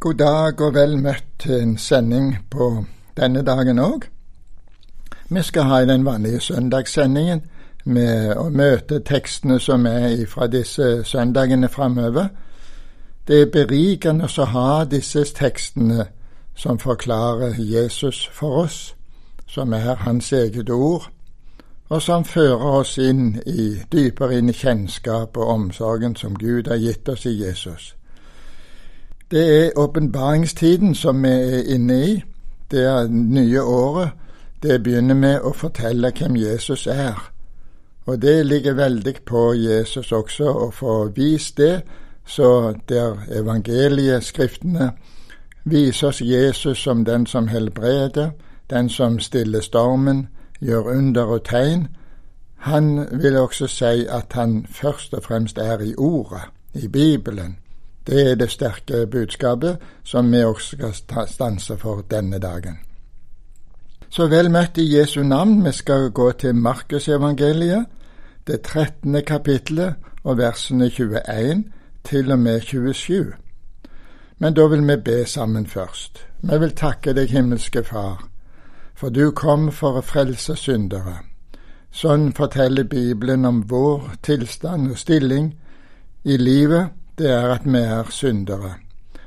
God dag og vel møtt til en sending på denne dagen òg. Vi skal ha i den vanlige søndagssendingen med å møte tekstene som er fra disse søndagene framover. Det er berikende å ha disse tekstene som forklarer Jesus for oss, som er hans eget ord, og som fører oss inn i dypere inn i kjennskap og omsorgen som Gud har gitt oss i Jesus. Det er åpenbaringstiden som vi er inne i. Det er nye året. Det begynner med å fortelle hvem Jesus er. Og det ligger veldig på Jesus også å få vist det, så der evangelieskriftene viser oss Jesus som den som helbreder, den som stiller stormen, gjør under og tegn. Han vil også si at han først og fremst er i Ordet, i Bibelen. Det er det sterke budskapet som vi også skal stanse for denne dagen. Så vel møtt i Jesu navn. Vi skal gå til Markusevangeliet, det 13. kapittelet og versene 21 til og med 27. Men da vil vi be sammen først. Vi vil takke deg, himmelske Far, for du kom for å frelse syndere. Sånn forteller Bibelen om vår tilstand og stilling i livet det er at vi er syndere.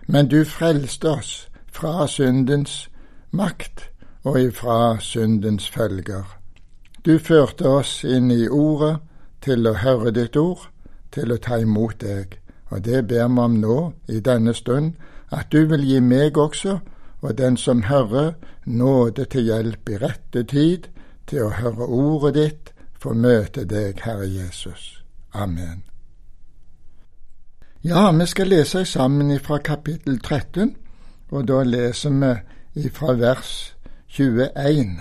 Men du frelste oss fra syndens makt og ifra syndens følger. Du førte oss inn i Ordet til å høre ditt ord, til å ta imot deg. Og det ber vi om nå, i denne stund, at du vil gi meg også, og den som hører, nåde til hjelp i rette tid, til å høre ordet ditt, få møte deg, Herre Jesus. Amen. Ja, vi skal lese sammen fra kapittel 13, og da leser vi fra vers 21.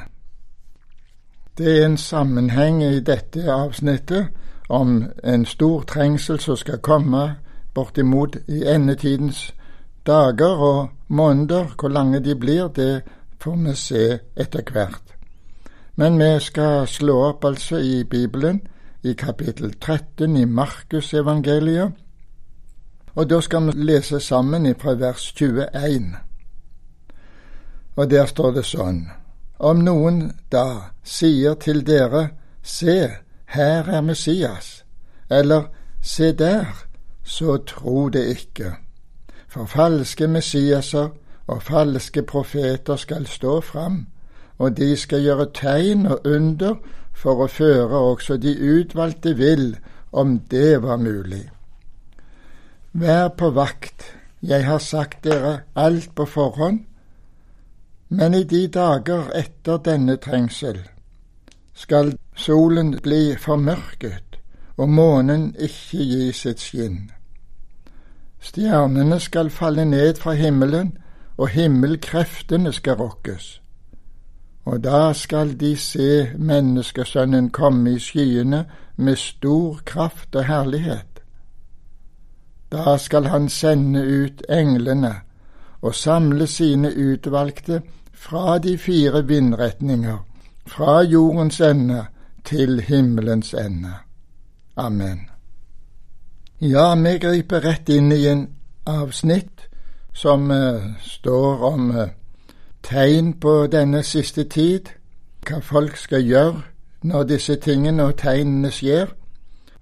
Det er en sammenheng i dette avsnittet om en stor trengsel som skal komme bortimot i endetidens dager og måneder. Hvor lange de blir, det får vi se etter hvert. Men vi skal slå opp altså i Bibelen, i kapittel 13 i Markusevangeliet og da skal vi lese sammen fra vers 21. Og der står det sånn Om noen da sier til dere, Se, her er Messias, eller Se der, så tro det ikke. For falske Messiaser og falske profeter skal stå fram, og de skal gjøre tegn og under for å føre også de utvalgte vill, om det var mulig. Vær på vakt, jeg har sagt dere alt på forhånd, men i de dager etter denne trengsel skal solen bli formørket og månen ikke gi sitt skinn. Stjernene skal falle ned fra himmelen, og himmelkreftene skal rokkes. Og da skal de se Menneskesønnen komme i skyene med stor kraft og herlighet. Da skal han sende ut englene og samle sine utvalgte fra de fire vindretninger, fra jordens ende til himmelens ende. Amen. Ja, vi griper rett inn i en avsnitt som uh, står om uh, tegn på denne siste tid, hva folk skal gjøre når disse tingene og tegnene skjer,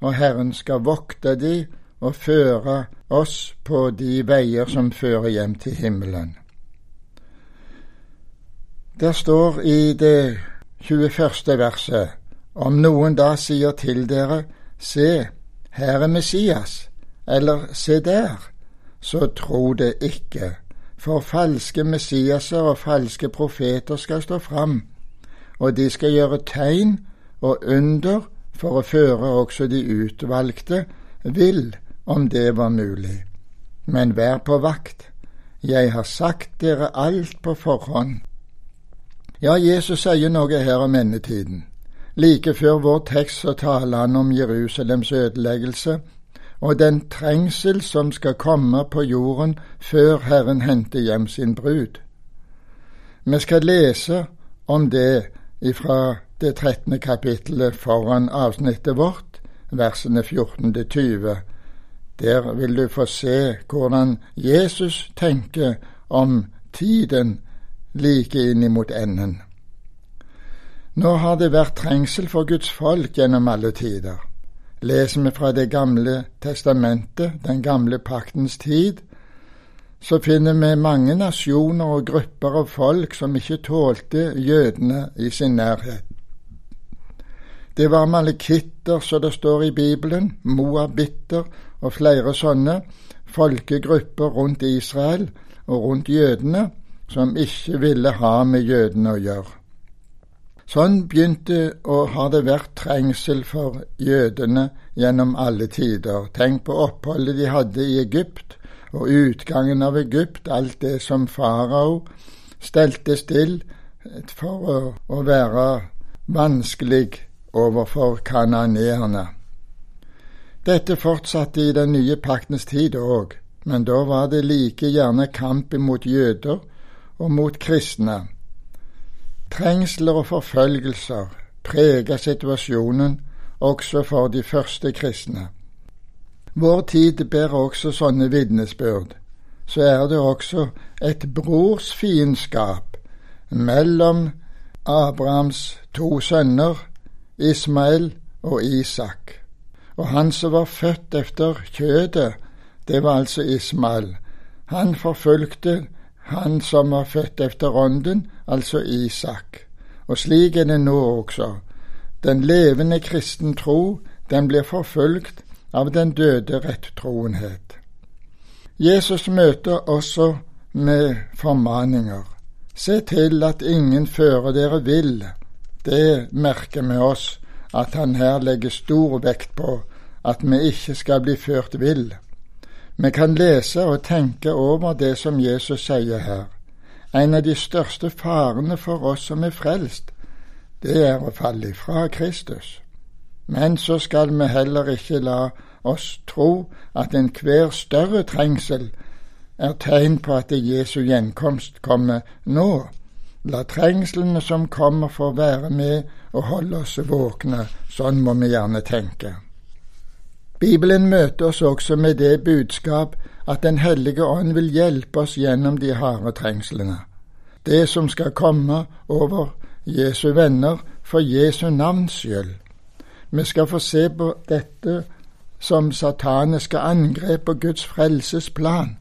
og Herren skal vokte de og føre oss på de veier som fører hjem til himmelen. Der står i det 21. verset om noen da sier til dere, se, her er Messias, eller se der, så tro det ikke, for falske Messiaser og falske profeter skal stå fram, og de skal gjøre tegn og under for å føre også de utvalgte vill om det var mulig. Men vær på vakt, jeg har sagt dere alt på forhånd. Ja, Jesus sier noe her om endetiden. Like før vår tekst så taler han om Jerusalems ødeleggelse og den trengsel som skal komme på jorden før Herren henter hjem sin brud. Vi skal lese om det ifra det 13. kapittelet foran avsnittet vårt, versene 14 til 20 Der vil du få se hvordan Jesus tenker om tiden like innimot enden. Nå har det vært trengsel for Guds folk gjennom alle tider. Leser vi fra Det gamle testamentet, den gamle paktens tid, så finner vi mange nasjoner og grupper av folk som ikke tålte jødene i sin nærhet. Det var malekitter, som det står i Bibelen, moabitter og flere sånne folkegrupper rundt Israel og rundt jødene som ikke ville ha med jødene å gjøre. Sånn begynte og har det vært trengsel for jødene gjennom alle tider. Tenk på oppholdet de hadde i Egypt, og utgangen av Egypt, alt det som farao stelte still for å, være vanskelig overfor kananeerne. Dette fortsatte i den nye paktens tid òg, men da var det like gjerne kamp imot jøder og mot kristne. Trengsler og forfølgelser preget situasjonen også for de første kristne. Vår tid bærer også sånne vitnesbyrd. Så er det også et brorsfiendskap mellom Abrahams to sønner, Ismael og Isak. Og han som var født efter kjødet, det var altså Ismael. Han forfulgte han som var født efter ånden, altså Isak. Og slik er det nå også. Den levende kristen tro, den blir forfulgt av den døde rettroenhet. Jesus møter også med formaninger. Se til at ingen fører dere vill. Det merker vi oss at han her legger stor vekt på, at vi ikke skal bli ført vill. Vi kan lese og tenke over det som Jesus sier her. En av de største farene for oss som er frelst, det er å falle ifra Kristus. Men så skal vi heller ikke la oss tro at enhver større trengsel er tegn på at Jesu gjenkomst kommer nå. La trengslene som kommer, få være med og holde oss våkne. Sånn må vi gjerne tenke. Bibelen møter oss også med det budskap at Den hellige ånd vil hjelpe oss gjennom de harde trengslene. Det som skal komme over Jesu venner for Jesu navns skyld. Vi skal få se på dette som sataniske angrep på Guds frelsesplan,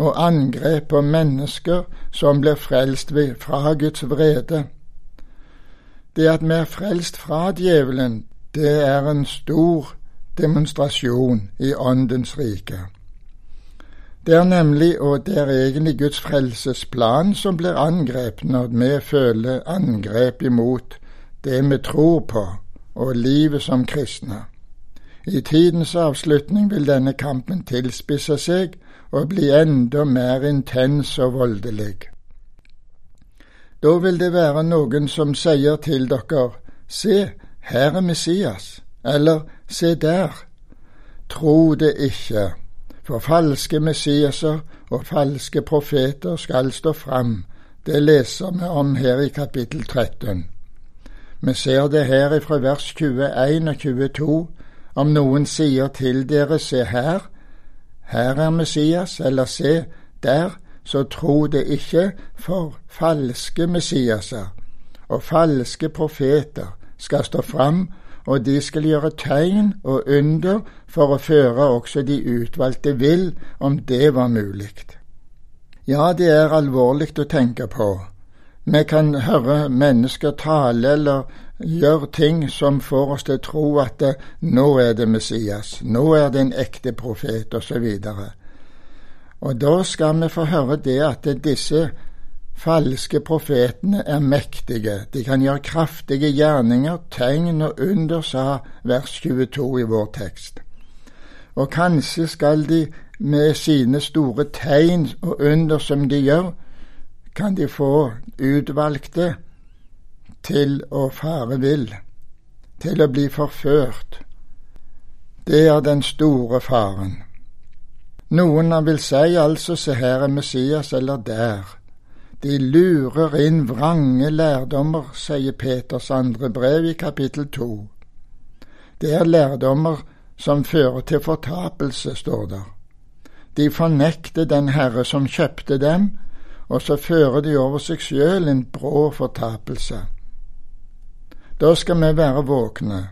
og angrep på mennesker som blir frelst fra Guds vrede. Det at vi er frelst fra djevelen, det er en stor demonstrasjon i Åndens rike. Det er nemlig, og det er egentlig Guds frelsesplan som blir angrepet når vi føler angrep imot det vi tror på og livet som kristne. I tidens avslutning vil denne kampen tilspisse seg og bli enda mer intens og voldelig. Da vil det være noen som sier til dere, se, her er Messias, eller Se der, tro det ikke, for falske Messiaser og falske profeter skal stå fram. Det leser vi om her i kapittel 13. Vi ser det her fra vers 21 og 22. Om noen sier til dere, se her, her er Messias, eller se der, så tro det ikke, for falske Messiaser og falske profeter skal stå fram og de skal gjøre tegn og under for å føre også de utvalgte vill, om det var mulig. Ja, det er alvorlig å tenke på. Vi kan høre mennesker tale eller gjøre ting som får oss til å tro at det, nå er det Messias, nå er det en ekte profet, osv. Og, og da skal vi få høre det at disse falske profetene er mektige, de kan gjøre kraftige gjerninger, tegn og under, sa vers 22 i vår tekst. Og kanskje skal de med sine store tegn og under som de gjør, kan de få utvalgte til å fare vill, til å bli forført. Det er den store faren. Noen vil si altså se her er Messias eller der. De lurer inn vrange lærdommer, sier Peters andre brev i kapittel to. Det er lærdommer som fører til fortapelse, står der. De fornekter den Herre som kjøpte dem, og så fører de over seg sjøl en brå fortapelse. Da skal vi være våkne,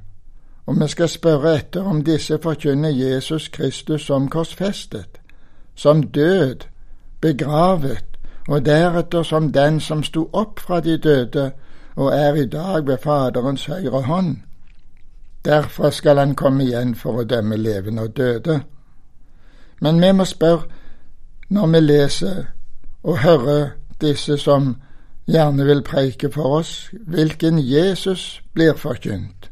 og vi skal spørre etter om disse forkynner Jesus Kristus som korsfestet, som død, begravet, og deretter som den som sto opp fra de døde og er i dag ved Faderens høyre hånd. Derfor skal han komme igjen for å dømme levende og døde. Men vi må spørre, når vi leser og hører disse som gjerne vil preike for oss, hvilken Jesus blir forkynt.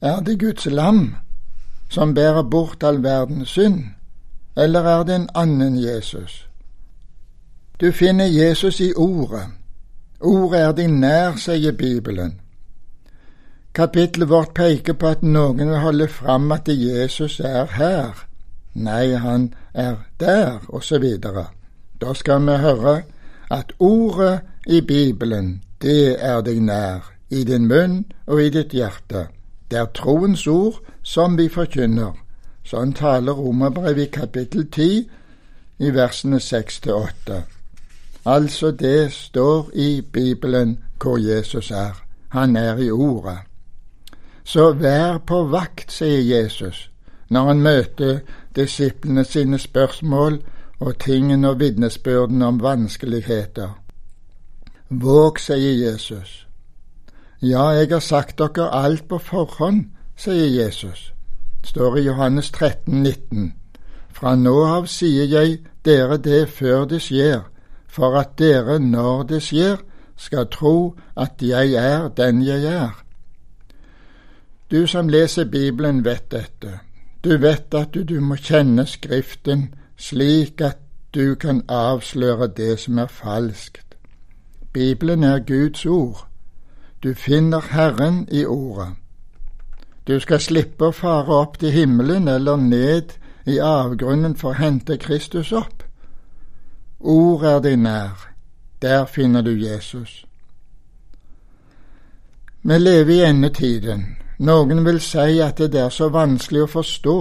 Er det Guds lam som bærer bort all verdens synd, eller er det en annen Jesus? Du finner Jesus i Ordet. Ordet er deg nær, sier Bibelen. Kapittelet vårt peker på at noen vil holde fram at Jesus er her. Nei, han er der, osv. Da skal vi høre at ordet i Bibelen, det er deg nær, i din munn og i ditt hjerte. Det er troens ord som vi forkynner. Sånn taler Romerbrevet i kapittel 10, i versene 6 til 8. Altså, det står i Bibelen hvor Jesus er. Han er i Ordet. Så vær på vakt, sier Jesus, når han møter disiplene sine spørsmål og tingene og vitnesbyrdene om vanskeligheter. Våg, sier Jesus. Ja, jeg har sagt dere alt på forhånd, sier Jesus. Står i Johannes 13, 19. Fra nå av sier jeg dere det før det skjer, for at dere, når det skjer, skal tro at jeg er den jeg er. Du som leser Bibelen, vet dette. Du vet at du, du må kjenne Skriften slik at du kan avsløre det som er falskt. Bibelen er Guds ord. Du finner Herren i Ordet. Du skal slippe å fare opp til himmelen eller ned i avgrunnen for å hente Kristus opp. Ord er deg nær. Der finner du Jesus. Vi lever i endetiden. Noen vil si at det er så vanskelig å forstå,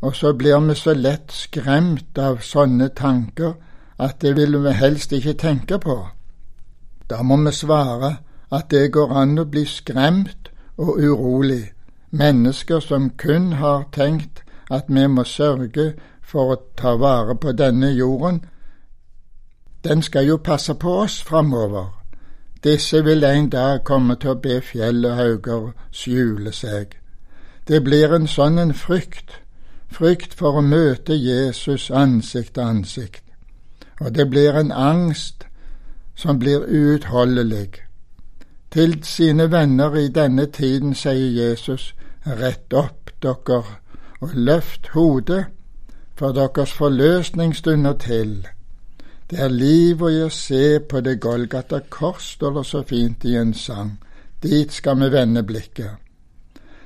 og så blir vi så lett skremt av sånne tanker at det vil vi helst ikke tenke på. Da må vi svare at det går an å bli skremt og urolig, mennesker som kun har tenkt at vi må sørge for å ta vare på denne jorden. Den skal jo passe på oss framover. Disse vil en dag komme til å be fjell og hauger skjule seg. Det blir en sånn en frykt, frykt for å møte Jesus ansikt til ansikt, og det blir en angst som blir uutholdelig. Til sine venner i denne tiden sier Jesus, rett opp dere og løft hodet, for deres forløsning stunder til. Det er liv å gjøre se på det Golgata kors, står det så fint i en sang. Dit skal vi vende blikket.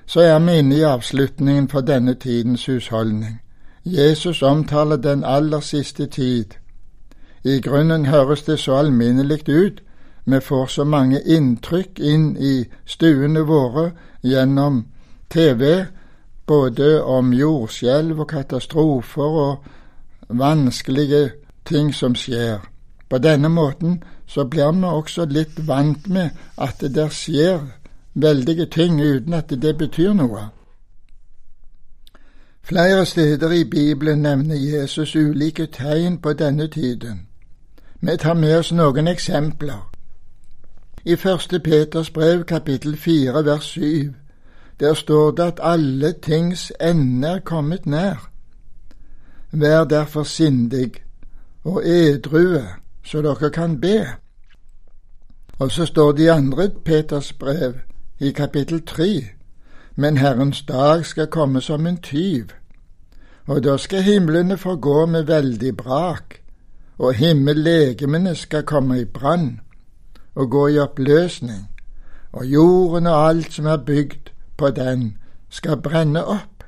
Så er vi inne i avslutningen for denne tidens husholdning. Jesus omtaler den aller siste tid. I grunnen høres det så alminnelig ut, vi får så mange inntrykk inn i stuene våre gjennom TV, både om jordskjelv og katastrofer og vanskelige ting som skjer. På denne måten så blir vi også litt vant med at det der skjer veldige ting uten at det betyr noe. Flere steder i Bibelen nevner Jesus ulike tegn på denne tiden. Vi tar med oss noen eksempler. I første Peters brev kapittel fire vers syv, der står det at alle tings ende er kommet nær. Vær derfor sindig og edrue, så dere kan be. Og så står det i andre Peters brev, i kapittel tre, men Herrens dag skal komme som en tyv, og da skal himlene forgå med veldig brak, og himmellegemene skal komme i brann og gå i oppløsning, og jorden og alt som er bygd på den, skal brenne opp.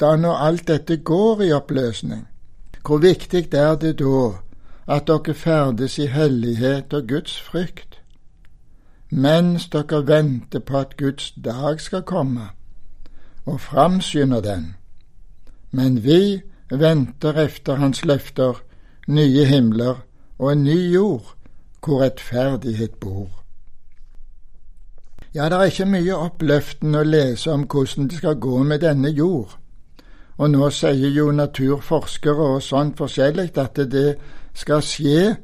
Da når alt dette går i oppløsning, hvor viktig er det da at dere ferdes i hellighet og Guds frykt, mens dere venter på at Guds dag skal komme, og framskynder den. Men vi venter efter hans løfter, nye himler og en ny jord, hvor rettferdighet bor. Ja, det er ikke mye oppløftende å lese om hvordan det skal gå med denne jord. Og nå sier jo naturforskere og sånn forskjellig at det skal skje,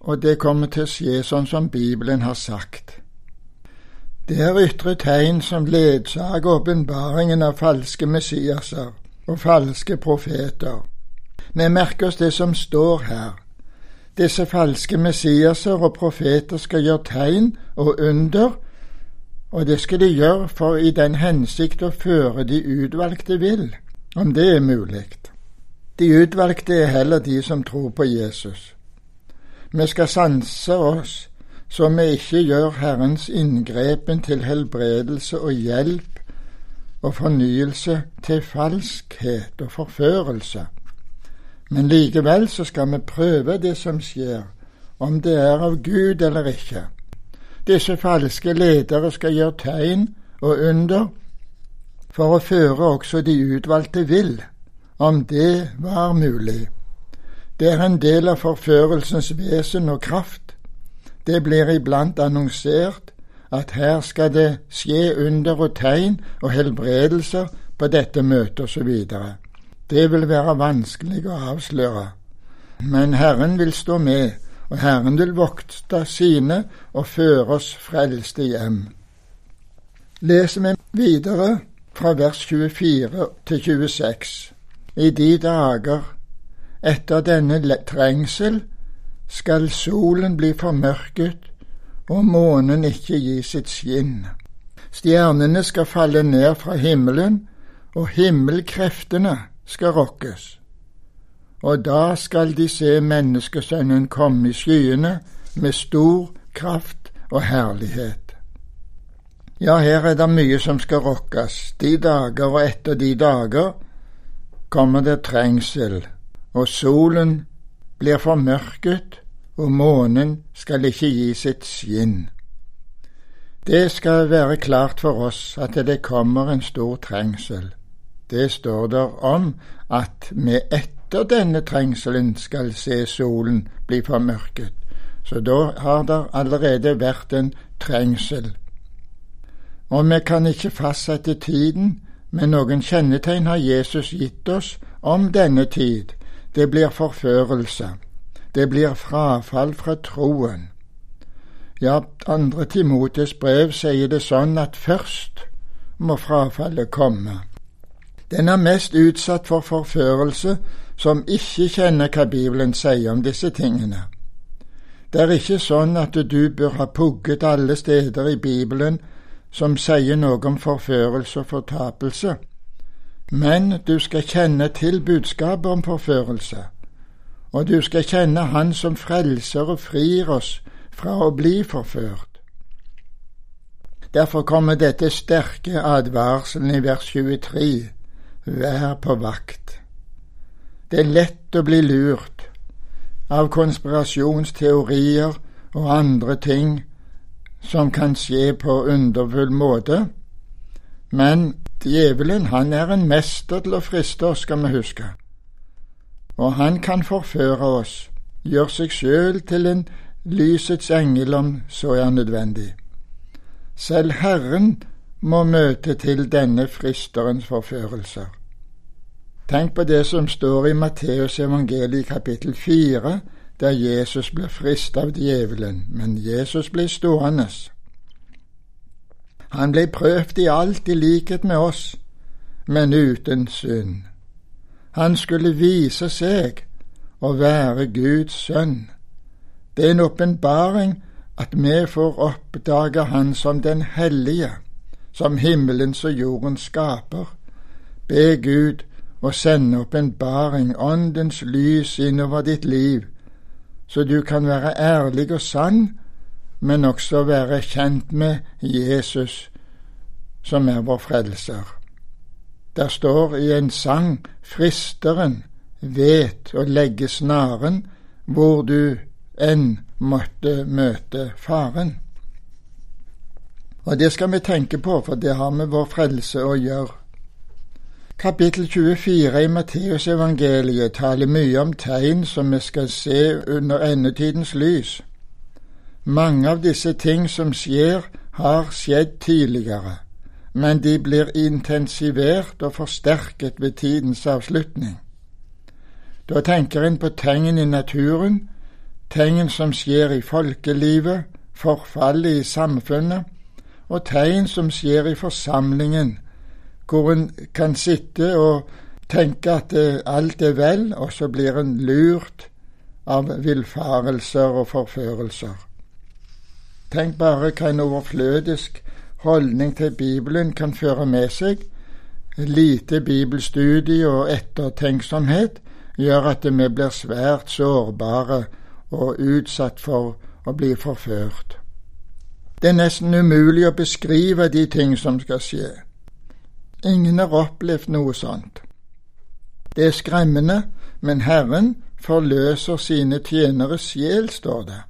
og det kommer til å skje sånn som Bibelen har sagt. Det er ytre tegn som ledsager åpenbaringen av falske Messiaser og falske profeter. Vi merker oss det som står her. Disse falske Messiaser og profeter skal gjøre tegn og under, og det skal de gjøre for i den hensikt å føre de utvalgte vil, om det er mulig. De utvalgte er heller de som tror på Jesus. Vi skal sanse oss så vi ikke gjør Herrens inngrepen til helbredelse og hjelp og fornyelse til falskhet og forførelse. Men likevel så skal vi prøve det som skjer, om det er av Gud eller ikke. Disse falske ledere skal gjøre tegn og under for å føre også de utvalgte vill, om det var mulig. Det er en del av forførelsens vesen og kraft det blir iblant annonsert at her skal det skje under og tegn og helbredelser på dette møtet osv. Det vil være vanskelig å avsløre. Men Herren vil stå med, og Herren vil vokte sine og føre oss frelste hjem. Leser vi videre fra vers 24 til 26. I de dager etter denne trengsel skal solen bli formørket og månen ikke gi sitt skinn. Stjernene skal falle ned fra himmelen, og himmelkreftene skal rokkes. Og da skal de se menneskesønnen komme i skyene med stor kraft og herlighet. Ja, her er det mye som skal rokkes. De dager og etter de dager kommer det trengsel, og solen blir formørket, og månen skal ikke gi sitt skinn. Det skal være klart for oss at det kommer en stor trengsel. Det står der om at vi etter denne trengselen skal se solen bli formørket. Så da har det allerede vært en trengsel. Og vi kan ikke fastsette tiden, men noen kjennetegn har Jesus gitt oss om denne tid. Det blir forførelse. Det blir frafall fra troen. Ja, andre Timotes brev sier det sånn at først må frafallet komme. Den er mest utsatt for forførelse som ikke kjenner hva Bibelen sier om disse tingene. Det er ikke sånn at du bør ha pugget alle steder i Bibelen som sier noe om forførelse og fortapelse, men du skal kjenne til budskapet om forførelse og du skal kjenne Han som frelser og frir oss fra å bli forført. Derfor kommer dette sterke advarselen i vers 23. Vær på vakt. Det er lett å bli lurt av konspirasjonsteorier og andre ting som kan skje på underfull måte, men djevelen han er en mester til å friste oss, skal vi huske og han kan forføre oss, gjøre seg sjøl til en lysets engel om så er nødvendig. Selv Herren må møte til denne fristerens forførelser. Tenk på det som står i Matteus evangeliet kapittel fire, der Jesus ble frist av djevelen, men Jesus ble stående. Han ble prøvd i alt i likhet med oss, men uten synd. Han skulle vise seg å være Guds sønn. Det er en åpenbaring at vi får oppdage Han som den hellige, som himmelens og jordens skaper. Be Gud å sende åpenbaring, åndens lys innover ditt liv, så du kan være ærlig og sann, men også være kjent med Jesus, som er vår frelser. Der står i en sang Fristeren vet å legge snaren hvor du enn måtte møte faren. Og det skal vi tenke på, for det har med vår frelse å gjøre. Kapittel 24 i Matteusevangeliet taler mye om tegn som vi skal se under endetidens lys. Mange av disse ting som skjer, har skjedd tidligere, men de blir intensivert og forsterket ved tidens avslutning. Da tenker en på tegn i naturen, tegn som skjer i folkelivet, forfallet i samfunnet, og tegn som skjer i forsamlingen, hvor en kan sitte og tenke at alt er vel, og så blir en lurt av villfarelser og forførelser. Tenk bare hva en overflødisk holdning til Bibelen kan føre med seg. Lite bibelstudie og ettertenksomhet gjør at vi blir svært sårbare og utsatt for å bli forført. Det er nesten umulig å beskrive de ting som skal skje. Ingen har opplevd noe sånt. Det er skremmende, men Herren forløser sine tjeneres sjel, står det.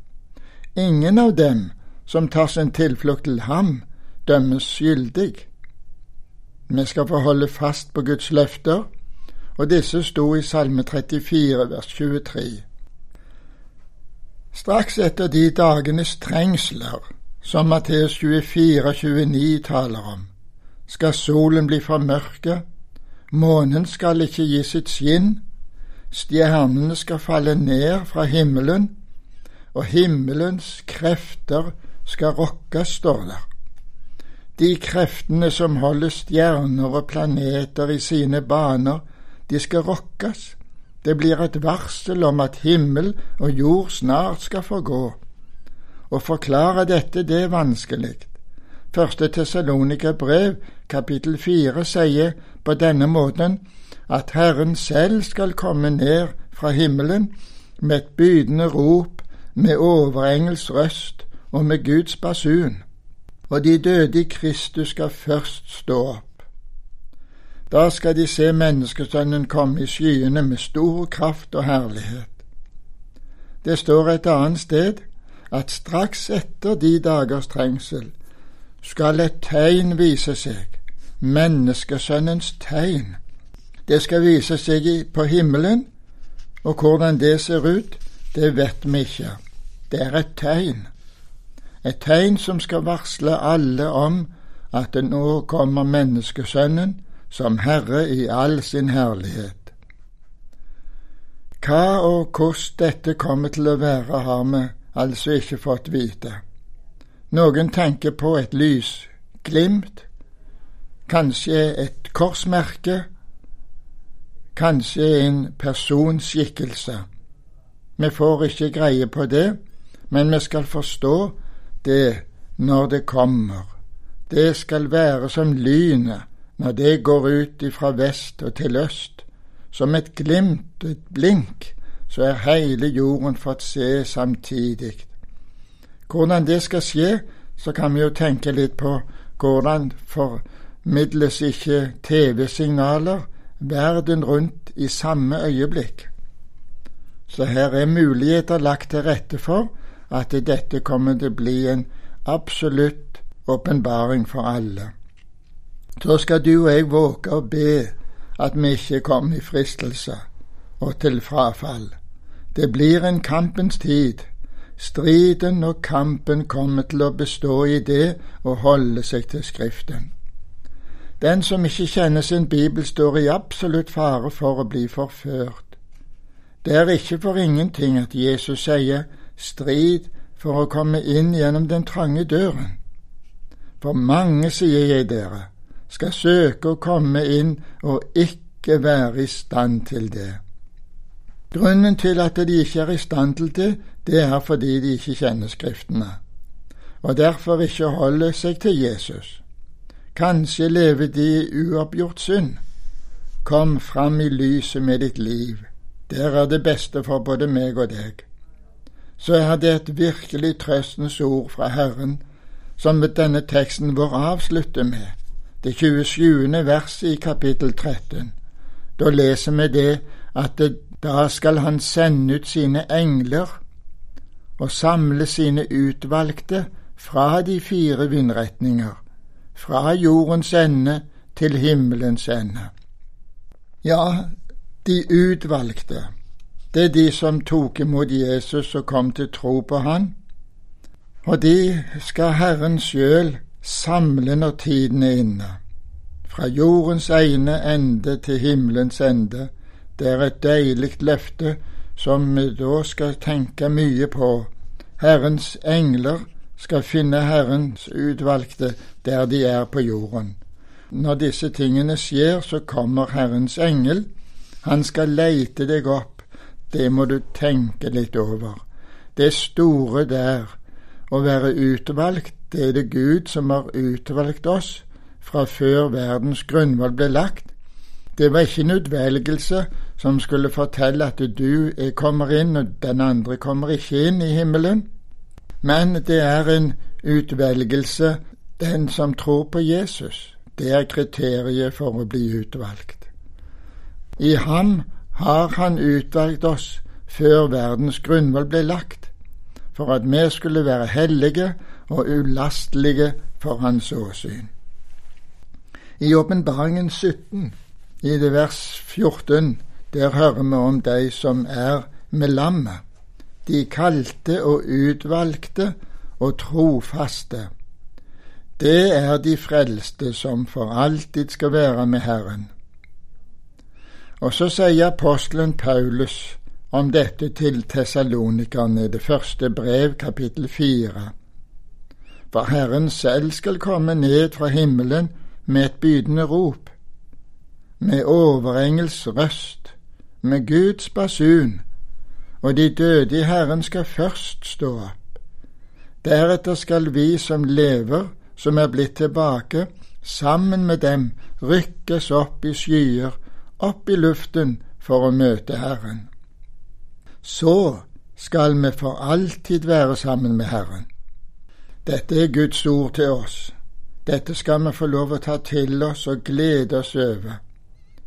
Ingen av dem som tar sin tilflukt til ham, dømmes skyldig. Vi skal få holde fast på Guds løfter, og disse sto i Salme 34, vers 23. Straks etter de dagenes trengsler, som Matteus 24 29 taler om, skal solen bli formørket, månen skal ikke gi sitt skinn, stjernene skal falle ned fra himmelen, og himmelens krefter skal rokkes, står der. De kreftene som holder stjerner og planeter i sine baner, de skal rokkes. Det blir et varsel om at himmel og jord snart skal forgå. Å forklare dette, det er vanskelig. Første Tessalonika brev, kapittel fire, sier på denne måten at Herren selv skal komme ned fra himmelen med et bydende rop, med overengels røst og med Guds basun, og de døde i Kristus skal først stå opp. Da skal de se menneskesønnen komme i skyene med stor kraft og herlighet. Det står et annet sted at straks etter de dagers trengsel skal et tegn vise seg, menneskesønnens tegn. Det skal vise seg på himmelen, og hvordan det ser ut, det vet vi ikke. Det er et tegn. Et tegn som skal varsle alle om at det nå kommer menneskesønnen som Herre i all sin herlighet. Hva og hvordan dette kommer til å være, har vi altså ikke fått vite. Noen tenker på et lysglimt, kanskje et korsmerke, kanskje en personskikkelse. Vi får ikke greie på det, men vi skal forstå det når det kommer. Det skal være som lynet når det går ut fra vest og til øst. Som et glimt, et blink, så er hele jorden fått se samtidig. Hvordan det skal skje, så kan vi jo tenke litt på hvordan formidles ikke TV-signaler verden rundt i samme øyeblikk. Så her er muligheter lagt til rette for at dette kommer til å bli en absolutt åpenbaring for alle. Så skal du og jeg våge å be at vi ikke kommer i fristelse og til frafall. Det blir en kampens tid Striden og kampen kommer til å bestå i det å holde seg til Skriften. Den som ikke kjenner sin bibel, står i absolutt fare for å bli forført. Det er ikke for ingenting at Jesus sier strid for å komme inn gjennom den trange døren. For mange, sier jeg dere, skal søke å komme inn og ikke være i stand til det. Grunnen til at de ikke er i stand til det, det er fordi de ikke kjenner Skriftene, og derfor ikke holder seg til Jesus. Kanskje lever de i uoppgjort synd. Kom fram i lyset med ditt liv. Der er det beste for både meg og deg. Så er det et virkelig trøstens ord fra Herren, som denne teksten vår avslutter med, det 27. verset i kapittel 13. Da leser vi det at det, da skal han sende ut sine engler og samle sine utvalgte fra de fire vindretninger, fra jordens ende til himmelens ende. Ja, de utvalgte, det er de som tok imot Jesus og kom til tro på Han. Og de skal Herren sjøl samle når tiden er inne. Fra jordens ene ende til himmelens ende. Det er et deilig løfte som vi da skal tenke mye på. Herrens engler skal finne Herrens utvalgte der de er på jorden. Når disse tingene skjer, så kommer Herrens engel. Han skal leite deg opp. Det må du tenke litt over. Det store der, å være utvalgt, det er det Gud som har utvalgt oss fra før verdens grunnvoll ble lagt. Det var ikke en utvelgelse som skulle fortelle at du kommer inn, og den andre kommer ikke inn i himmelen. Men det er en utvelgelse, den som tror på Jesus. Det er kriteriet for å bli utvalgt. I ham har han utvalgt oss før verdens grunnvoll ble lagt, for at vi skulle være hellige og ulastelige for hans åsyn. I Åpenbaringen 17, i det vers 14, der hører vi om de som er med lammet. De kalte og utvalgte og trofaste. Det er de frelste som for alltid skal være med Herren. Og så sier apostelen Paulus om dette til tessalonikerne, det første brev, kapittel fire. For Herren selv skal komme ned fra himmelen med et bydende rop, med overengels røst, med Guds basun, og de døde i Herren skal først stå opp. Deretter skal vi som lever, som er blitt tilbake, sammen med dem rykkes opp i skyer, opp i luften for å møte Herren. Så skal vi for alltid være sammen med Herren. Dette er Guds ord til oss. Dette skal vi få lov å ta til oss og glede oss over.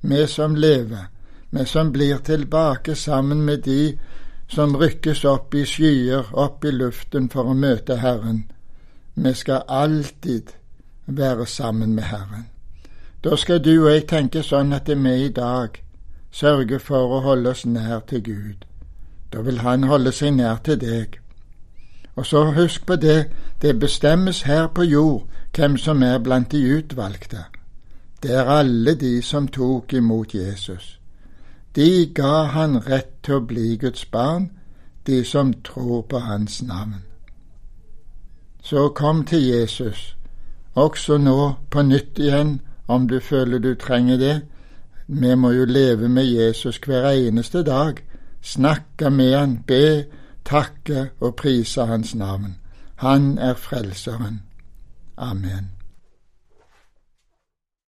Vi som lever, vi som blir tilbake sammen med de som rykkes opp i skyer, opp i luften for å møte Herren. Vi skal alltid være sammen med Herren. Da skal du og jeg tenke sånn at vi i dag sørger for å holde oss nær til Gud. Da vil Han holde seg nær til deg. Og så husk på det, det bestemmes her på jord hvem som er blant de utvalgte. Det er alle de som tok imot Jesus. De ga han rett til å bli Guds barn, de som tror på hans navn. Så kom til Jesus, også nå på nytt igjen, om du føler du trenger det. Vi må jo leve med Jesus hver eneste dag, snakke med han, be, takke og prise hans navn. Han er frelseren. Amen.